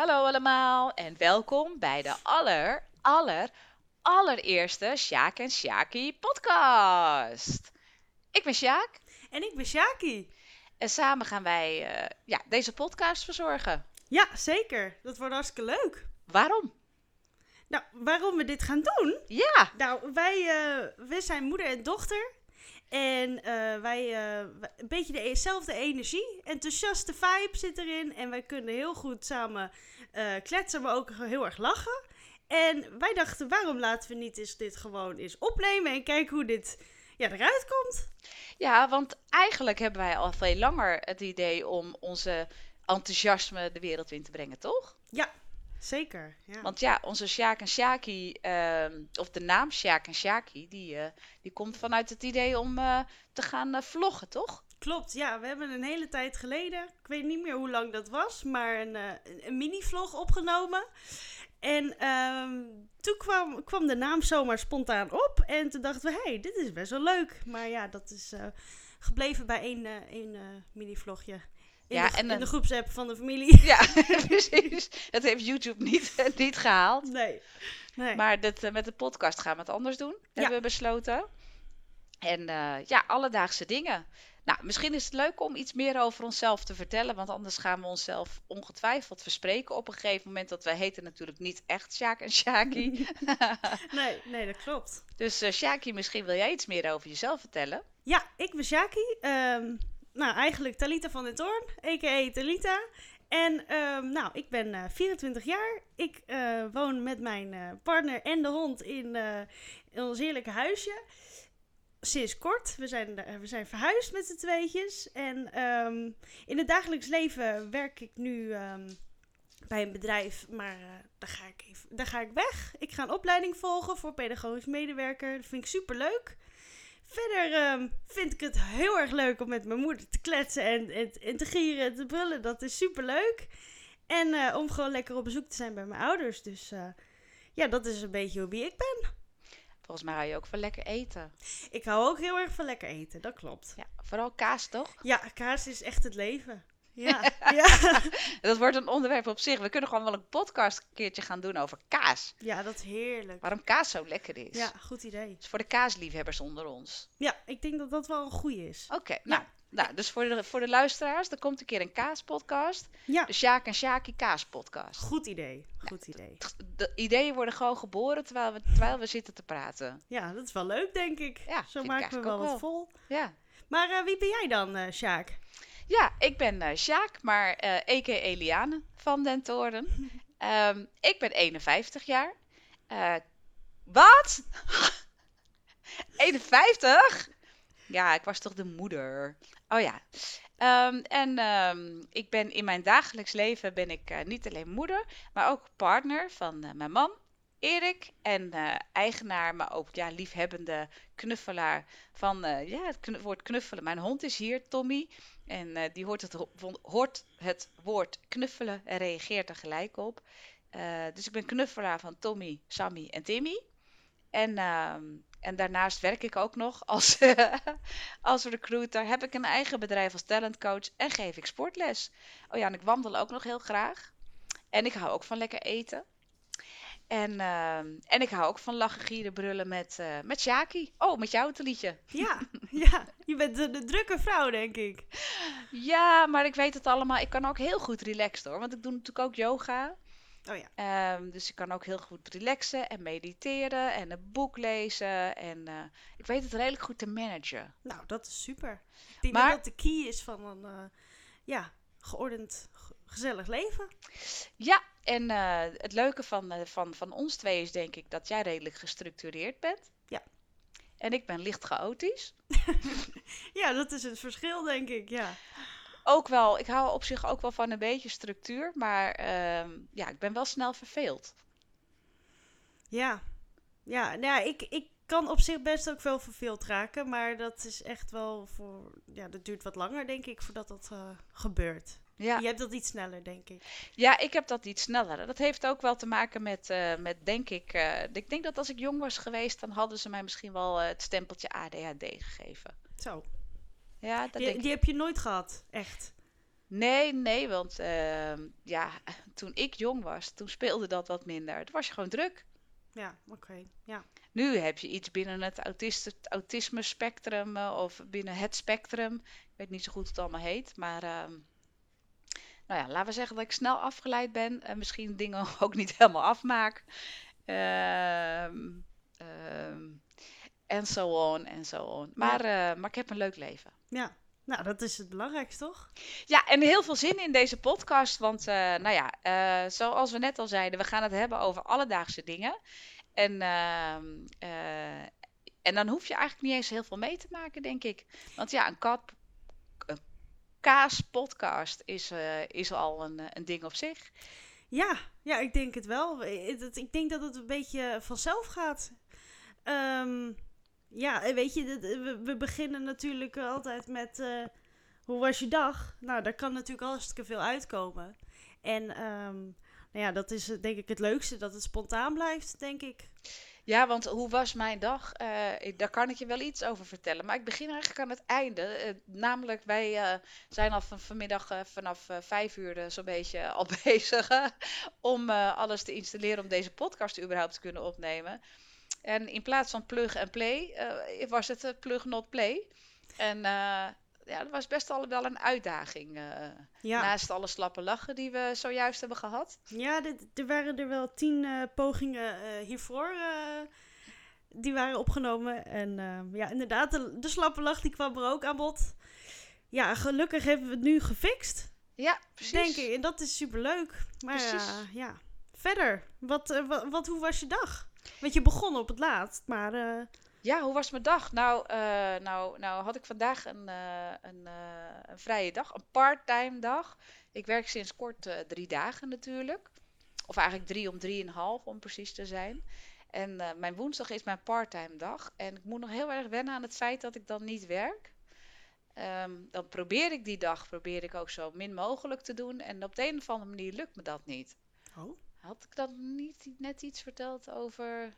Hallo allemaal en welkom bij de aller, aller, allereerste Sjaak en Sjaki podcast. Ik ben Sjaak En ik ben Shaki. en samen gaan wij eh, ja, deze podcast verzorgen. Ja, zeker. Dat wordt hartstikke leuk. Waarom? Nou, waarom we dit gaan doen? Ja, Nou, wij, eh, we zijn moeder en dochter. En eh, wij, wij- een beetje dezelfde energie. Enthousiaste vibe zit erin. En wij kunnen heel goed samen eh, kletsen, maar ook heel erg lachen. En wij dachten, waarom laten we niet eens dit gewoon eens opnemen en kijken hoe dit ja, eruit komt? ja, want eigenlijk hebben wij al veel langer het idee om onze enthousiasme de wereld in te brengen, toch? Ja, zeker. Ja. Want ja, onze Sjaak en Sjaki, ehm, of de naam Sjaak en Sjaki, die, eh, die komt vanuit het idee om eh, te gaan eh, vloggen, toch? Klopt, ja. We hebben een hele tijd geleden, ik weet niet meer hoe lang dat was, maar een, een, mini-vlog opgenomen. En ehm, toen kwam, kwam de naam zomaar spontaan op. En toen dachten we, hé, hey, dit is best wel leuk. Maar ja, dat is gebleven bij één, één mini-vlogje. In, Ja, de, en, in de groepsapp van de familie. Ja, precies. Dat heeft YouTube niet, niet gehaald. Nee. nee. Maar dit, eh, met de podcast gaan we het anders doen, hebben we besloten. En eh, ja, alledaagse dingen. Nou, misschien is het leuk om iets meer over onszelf te vertellen, want anders gaan we onszelf ongetwijfeld verspreken op een gegeven moment. Dat wij heten natuurlijk niet echt Sjaak en Sjaki. nee, nee, dat klopt. dus Sjaki, misschien wil jij iets meer over jezelf vertellen? Ja, ik ben Shaki. Ehm, nou, eigenlijk Talita van den Toorn, a.k.a. Talita. En ehm, nou, ik ben eh, 24 jaar. Ik eh, woon met mijn eh, partner en de hond in, eh, ons heerlijke huisje. Sinds kort. We zijn, eh, we zijn verhuisd met z'n tweetjes. En ehm, in het dagelijks leven werk ik nu ehm, bij een bedrijf. Maar eh, daar, ga ik even, daar ga ik weg. Ik ga een opleiding volgen voor pedagogisch medewerker. Dat vind ik super leuk. Verder ehm, vind ik het heel erg leuk om met mijn moeder te kletsen en, en, en te gieren en te brullen. Dat is super leuk. En eh, om gewoon lekker op bezoek te zijn bij mijn ouders. Dus eh, ja, dat is een beetje wie ik ben. Volgens mij hou je ook van lekker eten. Ik hou ook heel erg van lekker eten, dat klopt. Ja, vooral kaas, toch? Ja, kaas is echt het leven. Ja, ja. Dat wordt een onderwerp op zich. We kunnen gewoon wel een podcast een keertje gaan doen over kaas. ja, dat is heerlijk. Waarom kaas zo lekker is. Ja, goed idee. Dus voor de kaasliefhebbers onder ons. Ja, ik denk dat dat wel een goeie is. Oké, nou, nou, dus voor de, voor de luisteraars, er komt een keer een kaaspodcast. Ja, De Sjaak en Sjaki kaaspodcast. goed idee. Goed idee. De ideeën worden gewoon geboren terwijl we, terwijl we zitten te praten. Ja, dat is wel leuk, denk ik. Ja, Zo maken we wel wat vol. Ja, Maar eh, wie ben jij dan, eh Sjaak? Ja ik ben eh Sjaak, maar a.k.a. Eliane van den Toren. Ehm, ik ben 51 jaar. Eh, wat? 51? Ja, ik was toch de moeder. Oh ja. Ehm, en ehm, ik ben in mijn dagelijks leven ben ik niet alleen moeder, maar ook partner van mijn man, Erik. En eigenaar, maar ook ja, liefhebbende knuffelaar van ja, het woord knuffelen. Mijn hond is hier, Tommy. En eh, die hoort het, hoort het woord knuffelen en reageert er gelijk op. Eh, dus ik ben knuffelaar van Tommy, Sammy en Timmy. En, ehm, en daarnaast werk ik ook nog als, als recruiter. Heb ik een eigen bedrijf als talentcoach en geef ik sportles. Oh ja, en ik wandel ook nog heel graag. En ik hou ook van lekker eten. En, ehm, en ik hou ook van lachen, gieren, brullen met, eh met Shaki. Oh, met jou het liedje. Ja, ja. Je bent de, de drukke vrouw, denk ik. Ja, maar ik weet het allemaal. Ik kan ook heel goed relaxen hoor. Want ik doe natuurlijk ook yoga. Oh ja. Ehm, dus ik kan ook heel goed relaxen en mediteren en een boek lezen. En eh, ik weet het redelijk goed te managen. Nou, dat is super. Ik denk Maar- dat de key is van een eh, ja, geordend, gezellig leven. Ja, en eh, het leuke van, eh, van, van ons twee is denk ik dat jij redelijk gestructureerd bent. Ja. En ik ben licht chaotisch. Ja, dat is het verschil, denk ik. Ja. Ook wel, ik hou op zich ook wel van een beetje structuur, maar ehm, ja, ik ben wel snel verveeld. Ja. Ja, nou ja ik, ik kan op zich best ook wel verveeld raken. Maar dat is echt wel voor... Ja, dat duurt wat langer, denk ik, voordat dat eh, gebeurt. Ja. Je hebt dat iets sneller, denk ik. Ja, ik heb dat iets sneller. Dat heeft ook wel te maken met, eh, met denk ik, eh, ik denk dat als ik jong was geweest, dan hadden ze mij misschien wel eh, het stempeltje ADHD gegeven. Zo. Ja, dat Die, denk die heb je nooit gehad, echt. Nee, nee, want ehm, ja, toen ik jong was, toen speelde dat wat minder. Toen was je gewoon druk. Ja, oké. Ja. Nu heb je iets binnen het autisme spectrum of binnen het spectrum. Ik weet niet zo goed hoe het allemaal heet, maar ehm, nou ja, laten we zeggen dat ik snel afgeleid ben en misschien dingen ook niet helemaal afmaak. Ehm, ehm, en zo on en zo on. Maar, eh, maar ik heb een leuk leven. Ja, nou dat is het belangrijkste toch? Ja, en heel veel zin in deze podcast. Want uh, nou ja, uh, zoals we net al zeiden, we gaan het hebben over alledaagse dingen. En, ehm, en dan hoef je eigenlijk niet eens heel veel mee te maken, denk ik. Want ja, een kap, kaaspodcast is, uh, is al een, een ding op zich. Ja, ja, ik denk het wel. Ik denk dat het een beetje vanzelf gaat. Um, ja, weet je, we, beginnen natuurlijk altijd met hoe was je dag? Nou, daar kan natuurlijk hartstikke veel uitkomen. En um, nou ja, dat is denk ik het leukste, dat het spontaan blijft, denk ik. Ja, want hoe was mijn dag? Uh, daar kan ik je wel iets over vertellen. Maar ik begin eigenlijk aan het einde. Uh, namelijk, wij uh, zijn al van vanmiddag vanaf vijf uur zo'n beetje al bezig om alles te installeren om deze podcast überhaupt te kunnen opnemen. En in plaats van plug en play was het plug not play. En ja, dat was best al wel een uitdaging. Uh, Naast alle slappe lachen die we zojuist hebben gehad. Ja, er waren er wel tien uh, pogingen uh, hiervoor die waren opgenomen. En ja, inderdaad, de, de, slappe lach die kwam er ook aan bod. Ja, gelukkig hebben we het nu gefixt. Ja, precies. Denk ik. En dat is superleuk. Maar ja, verder. Wat, wat, wat, hoe was je dag? Want je begon op het laatst, maar... Ja, hoe was mijn dag? Nou, uh, nou, nou had ik vandaag een, uh, een, uh, een, vrije dag, een parttime dag. Ik werk sinds kort drie dagen natuurlijk. Of eigenlijk drie om drieënhalf om precies te zijn. En mijn woensdag is mijn parttime dag. En ik moet nog heel erg wennen aan het feit dat ik dan niet werk. Um, dan probeer ik die dag probeer ik ook zo min mogelijk te doen. En op de een of andere manier lukt me dat niet. Oh. Had ik dan niet net iets verteld over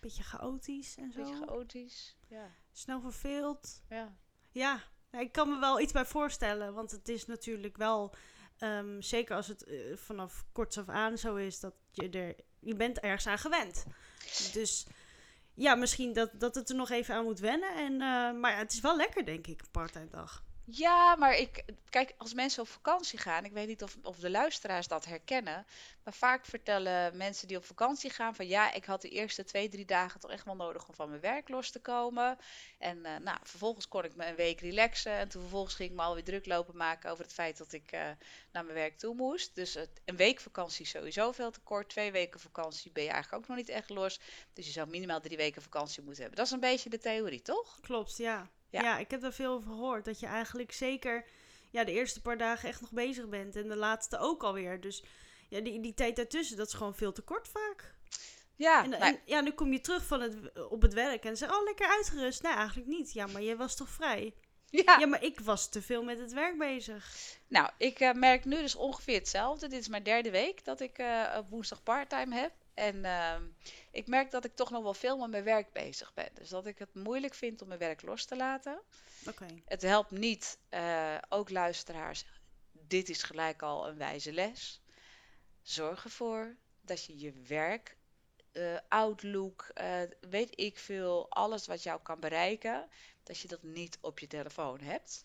Beetje chaotisch en zo. Beetje chaotisch, ja. Snel verveeld. Ja. Ja, ik kan me wel iets bij voorstellen. Want het is natuurlijk wel, um, zeker als het uh, vanaf korts af aan zo is, dat je er, je bent ergens aan gewend. Dus ja, misschien dat, dat het er nog even aan moet wennen. En, uh, maar ja, het is wel lekker, denk ik, een part-time dag. Ja, maar ik, kijk, als mensen op vakantie gaan, ik weet niet of, of de luisteraars dat herkennen, maar vaak vertellen mensen die op vakantie gaan van ja, ik had de eerste twee, drie dagen toch echt wel nodig om van mijn werk los te komen. En uh, nou, vervolgens kon ik me een week relaxen en toen vervolgens ging ik me alweer druk lopen maken over het feit dat ik uh, naar mijn werk toe moest. Dus een week vakantie sowieso veel te kort, twee weken vakantie ben je eigenlijk ook nog niet echt los. Dus je zou minimaal drie weken vakantie moeten hebben. Dat is een beetje de theorie, toch? Klopt, ja. Ja. ik heb er veel over gehoord. Dat je eigenlijk zeker ja, de eerste paar dagen echt nog bezig bent. En de laatste ook alweer. Dus ja, die, die tijd daartussen, dat is gewoon veel te kort vaak. Ja, en, en, ja, nu kom je terug van het, op het werk en zeg, oh, lekker uitgerust. Nee, eigenlijk niet. Ja, maar je was toch vrij? Ja. ja, maar ik was te veel met het werk bezig. Nou, ik uh, merk nu dus ongeveer hetzelfde. Dit is mijn derde week dat ik uh, woensdag parttime heb. En uh, ik merk dat ik toch nog wel veel met mijn werk bezig ben. Dus dat ik het moeilijk vind om mijn werk los te laten. Okay. Het helpt niet, uh, ook luisteraars, dit is gelijk al een wijze les. Zorg ervoor dat je je werk, uh, Outlook, uh, weet ik veel, alles wat jou kan bereiken, dat je dat niet op je telefoon hebt.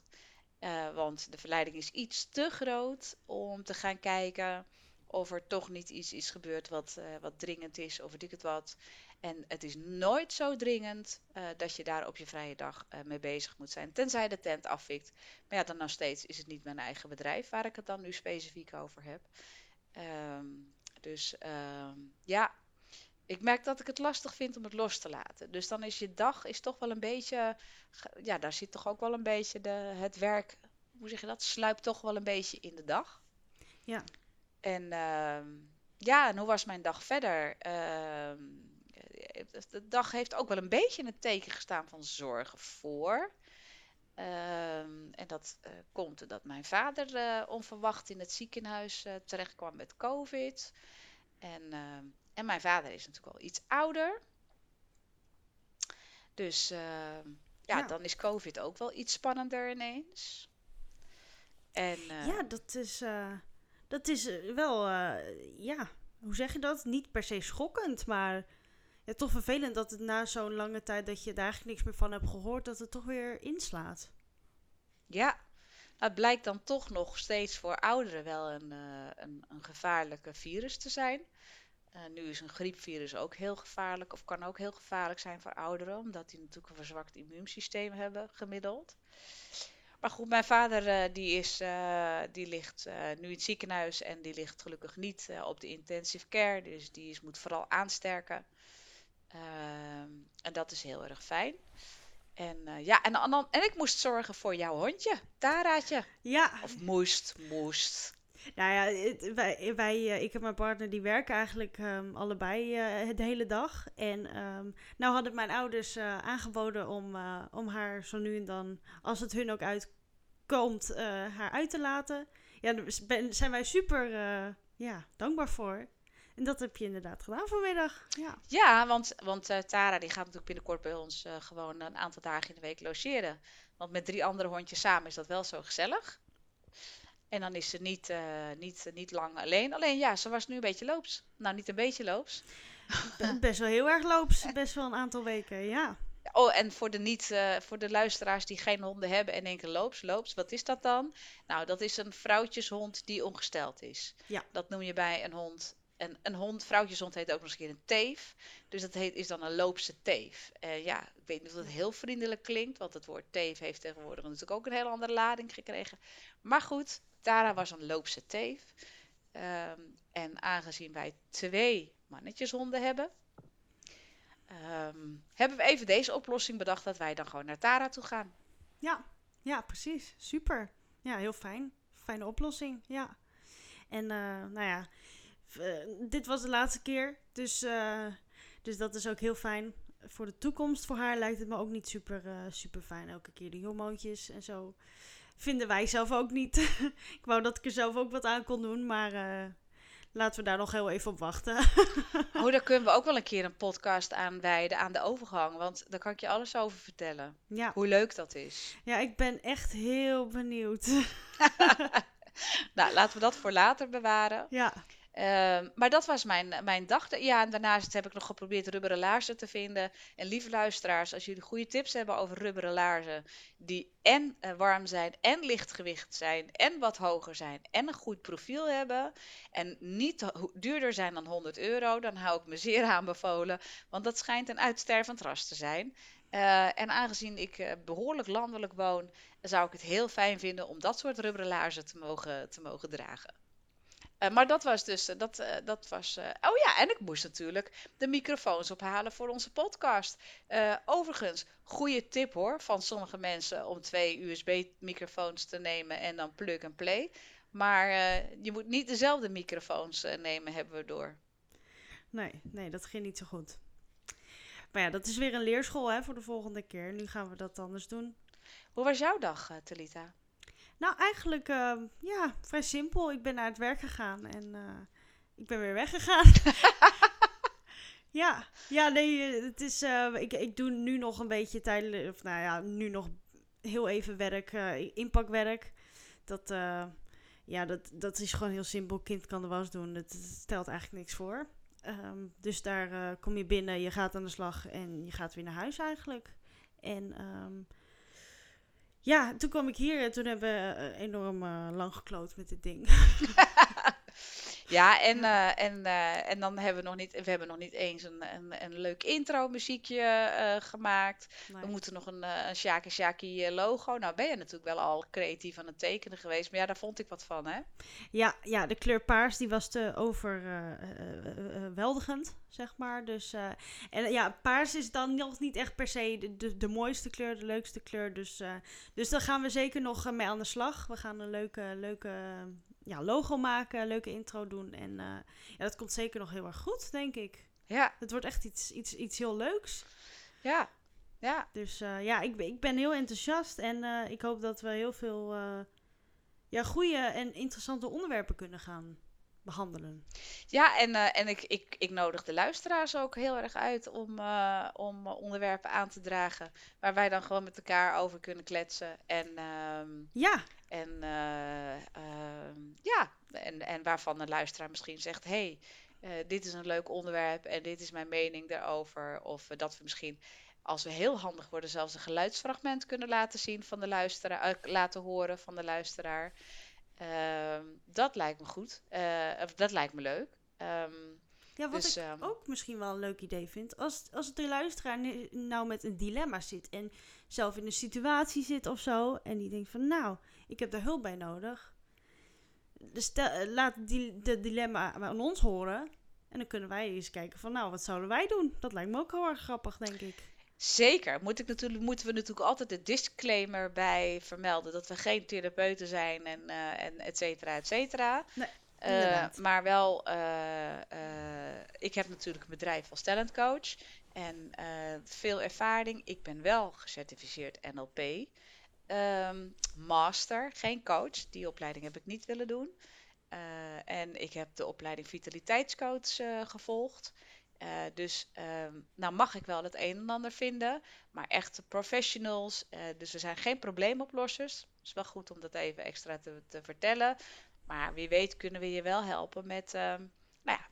want de verleiding is iets te groot om te gaan kijken of er toch niet iets is gebeurd wat, uh, wat dringend is of weet ik het wat. En het is nooit zo dringend uh, dat je daar op je vrije dag uh, mee bezig moet zijn. Tenzij de tent afvikt. Maar ja, dan nog steeds is het niet mijn eigen bedrijf waar ik het dan nu specifiek over heb. Um, dus um, ja, ik merk dat ik het lastig vind om het los te laten. Dus dan is je dag is toch wel een beetje, ja, daar zit toch ook wel een beetje de, het werk, hoe zeg je dat, sluipt toch wel een beetje in de dag. Ja. En uh, ja, en hoe was mijn dag verder? Uh, de dag heeft ook wel een beetje in het teken gestaan van zorgen voor. Uh, en dat uh, komt omdat mijn vader uh, onverwacht in het ziekenhuis uh, terecht kwam met COVID. En, en mijn vader is natuurlijk al iets ouder. Dus ja, ja, dan is COVID ook wel iets spannender ineens. En, eh, Ja, dat is, eh, dat is eh, wel, eh, ja, hoe zeg je dat? Niet per se schokkend, maar ja, toch vervelend dat het na zo'n lange tijd dat je daar eigenlijk niks meer van hebt gehoord, dat het toch weer inslaat. ja, het blijkt dan toch nog steeds voor ouderen wel een, eh, een, een gevaarlijke virus te zijn. Nu is een griepvirus ook heel gevaarlijk, of kan ook heel gevaarlijk zijn voor ouderen, omdat die natuurlijk een verzwakt immuunsysteem hebben gemiddeld. Maar goed, mijn vader eh, die is, eh, die ligt eh, nu in het ziekenhuis en die ligt gelukkig niet op de intensive care, dus die is, moet vooral aansterken. Ehm, en dat is heel erg fijn. En, ja, en, dan- en ik moest zorgen voor jouw hondje, Taraatje. Ja, Of moest, moest. Nou ja, het- wij, eh, ik en mijn partner, die werken eigenlijk ehm, allebei eh, de hele dag. En ehm, nou hadden mijn ouders eh, aangeboden om, om haar zo nu en dan, als het hun ook uitkomt, haar uit te laten. Ja, daar zijn wij super ja, dankbaar voor. En dat heb je inderdaad gedaan vanmiddag. Ja. Ja, want, want Tara die gaat natuurlijk binnenkort bij ons gewoon een aantal dagen in de week logeren. Want met drie andere hondjes samen is dat wel zo gezellig. En dan is ze niet, eh, niet, niet lang alleen. Alleen ja, ze was nu een beetje loops. Nou, niet een beetje loops. Be- Best wel heel erg loops. Best wel een aantal weken, ja. Oh, en voor de, niet, eh, voor de luisteraars die geen honden hebben en denken loops, loops, wat is dat dan? Nou, dat is een vrouwtjeshond die ongesteld is. Ja. Dat noem je bij een hond. En een hond, vrouwtjeshond heet ook nog eens een keer een teef. Dus dat heet, is dan een loopse teef. Eh, ja, ik weet niet of het heel vriendelijk klinkt, want het woord teef heeft tegenwoordig natuurlijk ook een hele andere lading gekregen. Maar goed, Tara was een loopse teef. Ehm, en aangezien wij twee mannetjeshonden hebben, ehm, hebben we even deze oplossing bedacht dat wij dan gewoon naar Tara toe gaan. Ja, ja, precies. Super. Ja, heel fijn. Fijne oplossing, ja. En eh, nou ja, eh, dit was de laatste keer. Dus, eh, dus dat is ook heel fijn. Voor de toekomst voor haar lijkt het me ook niet super, super fijn. Elke keer die hormoontjes en zo. Vinden wij zelf ook niet. ik wou dat ik er zelf ook wat aan kon doen. Maar eh, laten we daar nog heel even op wachten. Oh, daar kunnen we ook wel een keer een podcast aan wijden aan de overgang, want daar kan ik je alles over vertellen. ja. Hoe leuk dat is. ja, ik ben echt heel benieuwd. Nou, laten we dat voor later bewaren. ja. Ehm, maar dat was mijn, mijn dag. Ja, en daarnaast heb ik nog geprobeerd rubberen laarzen te vinden. En lieve luisteraars, als jullie goede tips hebben over rubberen laarzen, die en eh, warm zijn, en lichtgewicht zijn, en wat hoger zijn, en een goed profiel hebben, en niet duurder zijn dan 100 euro, dan hou ik me zeer aanbevolen, want dat schijnt een uitstervend ras te zijn. Eh, en aangezien ik eh, behoorlijk landelijk woon, zou ik het heel fijn vinden om dat soort rubberen laarzen te mogen, te mogen dragen. Eh, maar dat was dus, eh, dat, eh, dat was, oh ja, en ik moest natuurlijk de microfoons ophalen voor onze podcast. Overigens, goede tip hoor, van sommige mensen om twee USB-microfoons te nemen en dan plug and play. Maar je moet niet dezelfde microfoons nemen, hebben we door. Nee, nee, dat ging niet zo goed. Maar ja, dat is weer een leerschool hè, voor de volgende keer. Nu gaan we dat anders doen. Hoe was jouw dag, Talita? Nou, eigenlijk, eh, ja, vrij simpel. Ik ben naar het werk gegaan en eh, ik ben weer weggegaan. ja, ja, nee, eh, het is, eh, ik, ik doe nu nog een beetje tijdelijk, of nou ja, nu nog heel even werk, inpakwerk. Dat, ja, dat, dat is gewoon heel simpel. Kind kan de was doen. Het stelt eigenlijk niks voor. Ehm, dus daar kom je binnen, je gaat aan de slag en je gaat weer naar huis eigenlijk. En ehm, ja, toen kwam ik hier en toen hebben we eh, enorm eh, lang gekloot met dit ding. Ja, en, eh, en, en dan hebben we nog niet, we hebben nog niet eens een, een, een leuk intro muziekje gemaakt. Nee. We moeten nog een, een Shaki Shaki logo. Nou ben je natuurlijk wel al creatief aan het tekenen geweest, maar ja, daar vond ik wat van, hè? Ja, ja, de kleur paars die was te overweldigend, zeg maar. Dus, eh, en ja, paars is dan nog niet echt per se de, de, de mooiste kleur, de leukste kleur. Dus, eh, dus daar gaan we zeker nog eh, mee aan de slag. We gaan een leuke, leuke ja, logo maken, een leuke intro doen. En ja, dat komt zeker nog heel erg goed, denk ik. Ja, Het wordt echt iets, iets, iets heel leuks. ja, ja. Dus ja, ik, ben- ik ben heel enthousiast en ik hoop dat we heel veel ja, goede en interessante onderwerpen kunnen gaan behandelen. Ja, en, eh, en ik, ik, ik nodig de luisteraars ook heel erg uit om, eh, om eh, onderwerpen aan te dragen waar wij dan gewoon met elkaar over kunnen kletsen. En, ehm, Ja, en, eh, ehm, ja, en, en waarvan de luisteraar misschien zegt: hey, dit is een leuk onderwerp en dit is mijn mening daarover. Of dat we misschien, als we heel handig worden, zelfs een geluidsfragment kunnen laten zien van de luisteraar, laten horen van de luisteraar. Ehm, dat lijkt me goed. Eh, of dat lijkt me leuk. Ehm, ja wat dus, ik ehm, ook misschien wel een leuk idee vind. Als, als de luisteraar nou met een dilemma zit en zelf in een situatie zit of zo. En die denkt van nou, ik heb daar hulp bij nodig. Dus stel, eh, laat die, de dilemma aan ons horen. En dan kunnen wij eens kijken van nou, wat zouden wij doen? Dat lijkt me ook heel erg grappig, denk ik. Zeker. Moet ik natuurlijk, moeten we natuurlijk altijd de disclaimer bij vermelden dat we geen therapeuten zijn en, eh en et cetera, et cetera. Nee, Eh, maar wel, eh, ik heb natuurlijk een bedrijf als talentcoach en veel ervaring. Ik ben wel gecertificeerd NLP. Ehm, master, geen coach. Die opleiding heb ik niet willen doen. En ik heb de opleiding vitaliteitscoach gevolgd. Eh, dus ehm, nou mag ik wel het een en ander vinden, maar echte professionals. eh, dus we zijn geen probleemoplossers. Het is wel goed om dat even extra te, te vertellen. Maar wie weet kunnen we je wel helpen met ehm, nou ja,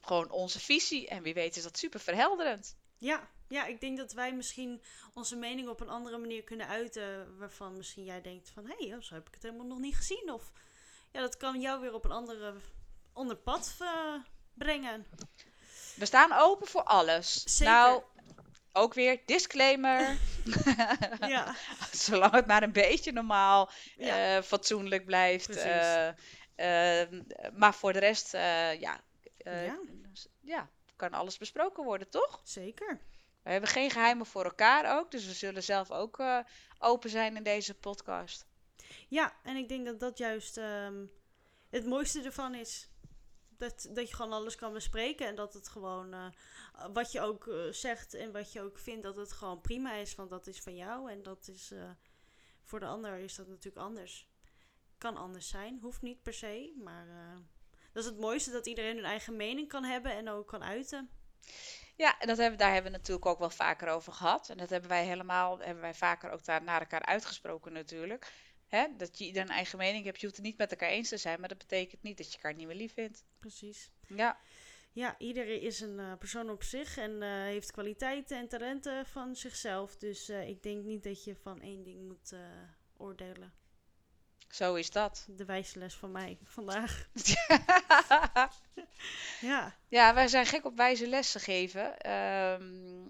gewoon onze visie. En wie weet is dat super verhelderend. Ja, ja, ik denk dat wij misschien onze mening op een andere manier kunnen uiten. Waarvan misschien jij denkt van, hé, hey, zo heb ik het helemaal nog niet gezien. Of ja, dat kan jou weer op een andere onder pad eh, brengen. We staan open voor alles. Zeker. Nou, ook weer disclaimer. Ja, Zolang het maar een beetje normaal, ja, eh, fatsoenlijk blijft. Eh, maar voor de rest, ja, Ja. ja, kan alles besproken worden, toch? zeker. We hebben geen geheimen voor elkaar ook, dus we zullen zelf ook open zijn in deze podcast. Ja, en ik denk dat dat juist ehm, het mooiste ervan is. Dat, dat je gewoon alles kan bespreken en dat het gewoon, eh, wat je ook eh, zegt en wat je ook vindt, dat het gewoon prima is. Want dat is van jou en dat is, eh, voor de ander is dat natuurlijk anders. Kan anders zijn, hoeft niet per se, maar dat is het mooiste dat iedereen hun eigen mening kan hebben en ook kan uiten. Ja, en dat hebben, daar hebben we natuurlijk ook wel vaker over gehad. En dat hebben wij helemaal, hebben wij vaker ook daar naar elkaar uitgesproken natuurlijk. Hè? Dat je ieder een eigen mening hebt. Je hoeft het niet met elkaar eens te zijn, maar dat betekent niet dat je elkaar niet meer lief vindt. Precies. Ja, Ja, iedereen is een eh, persoon op zich en eh, heeft kwaliteiten en talenten van zichzelf. Dus eh, ik denk niet dat je van één ding moet oordelen. zo is dat. De wijze les van mij vandaag. Ja, Ja, wij zijn gek op wijze lessen geven. Ehm,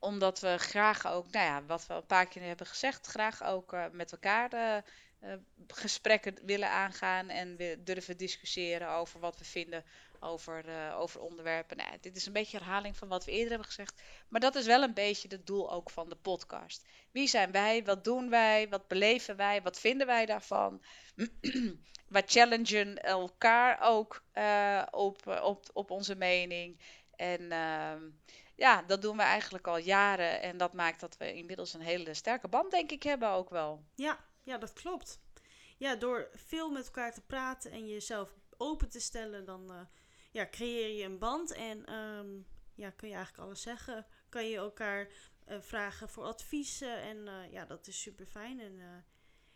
omdat we graag ook, nou ja, wat we een paar keer hebben gezegd, graag ook eh, met elkaar eh, eh, gesprekken willen aangaan en we durven discussiëren over wat we vinden over, over onderwerpen. Nou, dit is een beetje herhaling van wat we eerder hebben gezegd, maar dat is wel een beetje het doel ook van de podcast. Wie zijn wij? Wat doen wij? Wat beleven wij? Wat vinden wij daarvan? we challengen elkaar ook op, op, op onze mening. En ehm, ja, dat doen we eigenlijk al jaren. En dat maakt dat we inmiddels een hele sterke band, denk ik, hebben ook wel. ja, ja, dat klopt. Ja, door veel met elkaar te praten en jezelf open te stellen, dan eh, ja, creëer je een band. En ehm, ja, kun je eigenlijk alles zeggen. Kan je elkaar eh, vragen voor adviezen. En eh, ja, dat is super fijn. En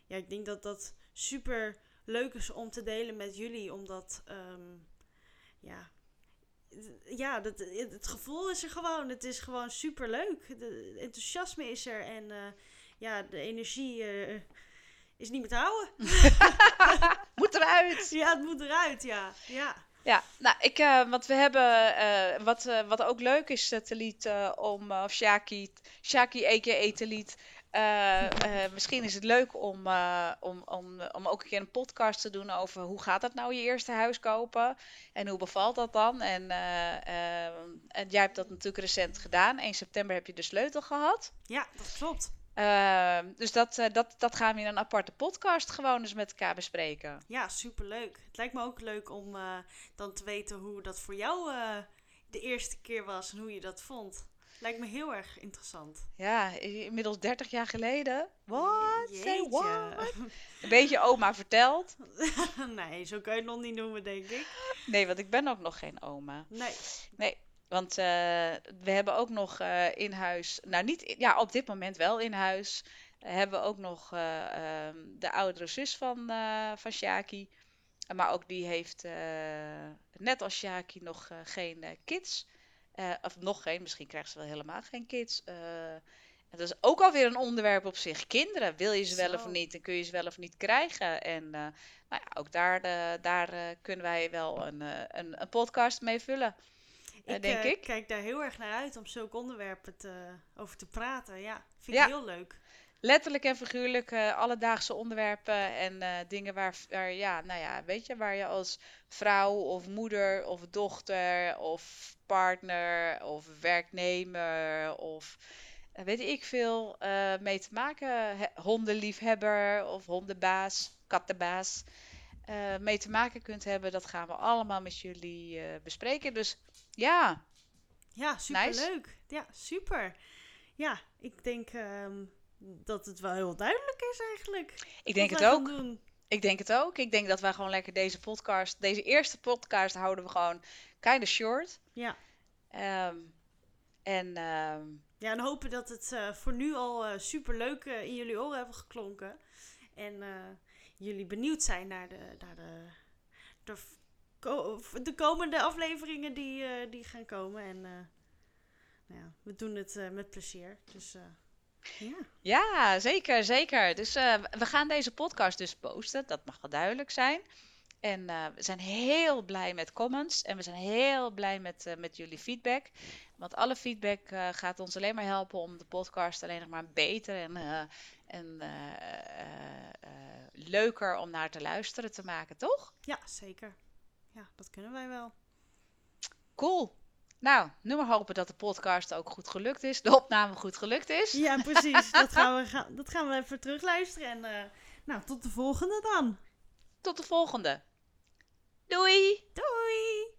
ja, ik denk dat dat super leuk is om te delen met jullie. Omdat, ehm, ja, ja dat, het het gevoel is er gewoon. Het is gewoon super leuk. De enthousiasme is er. En eh, ja, de energie eh, is niet meer te houden. Moet eruit! Ja, het moet eruit, ja. Ja, Ja, nou, ik, eh, want we hebben, wat, wat ook leuk is, uh, Taliet, om, of Shaki, Shaki a.k.a. Taliet, eh, eh, misschien is het leuk om, eh, om, om, om ook een keer een podcast te doen over hoe gaat dat nou, je eerste huis kopen? En hoe bevalt dat dan? En, en jij hebt dat natuurlijk recent gedaan. 1 september heb je de sleutel gehad. ja dat klopt. Ehm, dus dat, dat, dat gaan we in een aparte podcast gewoon eens met elkaar bespreken. Ja, super leuk. Het lijkt me ook leuk om dan te weten hoe dat voor jou de eerste keer was en hoe je dat vond. Lijkt me heel erg interessant. Ja, inmiddels 30 jaar geleden. What? Say what? Een beetje oma verteld. nee, zo kan je het nog niet noemen, denk ik. Nee, want ik ben ook nog geen oma. Nee. Want eh, we hebben ook nog eh, in huis, nou niet, ja, op dit moment wel in huis, hebben we ook nog eh, ehm, de oudere zus van, van Shaki. Maar ook die heeft, net als Shaki, nog geen kids. Eh, of nog geen, misschien krijgt ze wel helemaal geen kids. En dat is ook alweer een onderwerp op zich. Kinderen, wil je ze wel of niet en kun je ze wel of niet krijgen? En eh, nou ja, ook daar, daar kunnen wij wel een, een, een podcast mee vullen. Ik denk ik. kijk daar heel erg naar uit om zulke onderwerpen te, over te praten. Ja, vind Ja. ik heel leuk. Letterlijk en figuurlijk eh, alledaagse onderwerpen en dingen waar, waar, ja, nou ja, weet je, waar je als vrouw of moeder of dochter of partner of werknemer of eh, weet ik veel eh, mee te maken, he- hondenliefhebber of hondenbaas, kattenbaas, eh, mee te maken kunt hebben, dat gaan we allemaal met jullie bespreken. Dus ja, Ja, super Nice. leuk. Ja, super. Ja, ik denk ehm, dat het wel heel duidelijk is eigenlijk. ik denk het ook. Ik denk het ook. Ik denk dat wij gewoon lekker deze podcast, deze eerste podcast houden we gewoon kind of short. Ja. Ehm, en ehm, Ja, en hopen dat het eh, voor nu al eh super leuk in jullie oren hebben geklonken. En eh, jullie benieuwd zijn naar de, naar de, de, ko- de komende afleveringen die, eh, die gaan komen. En eh, nou ja, we doen het eh, met plezier. Dus eh, ja. ja, zeker, zeker. Dus eh, we gaan deze podcast dus posten. Dat mag wel duidelijk zijn. En eh, we zijn heel blij met comments en we zijn heel blij met, eh, met jullie feedback. Want alle feedback eh, gaat ons alleen maar helpen om de podcast alleen nog maar beter en, en leuker om naar te luisteren te maken, toch? ja, zeker. Ja, dat kunnen wij wel. Cool. Nou, nu maar hopen dat de podcast ook goed gelukt is. De opname goed gelukt is. Ja, precies. dat, gaan we, gaan, dat gaan we even terugluisteren. En nou, tot de volgende dan. Tot de volgende. Doei! Doei!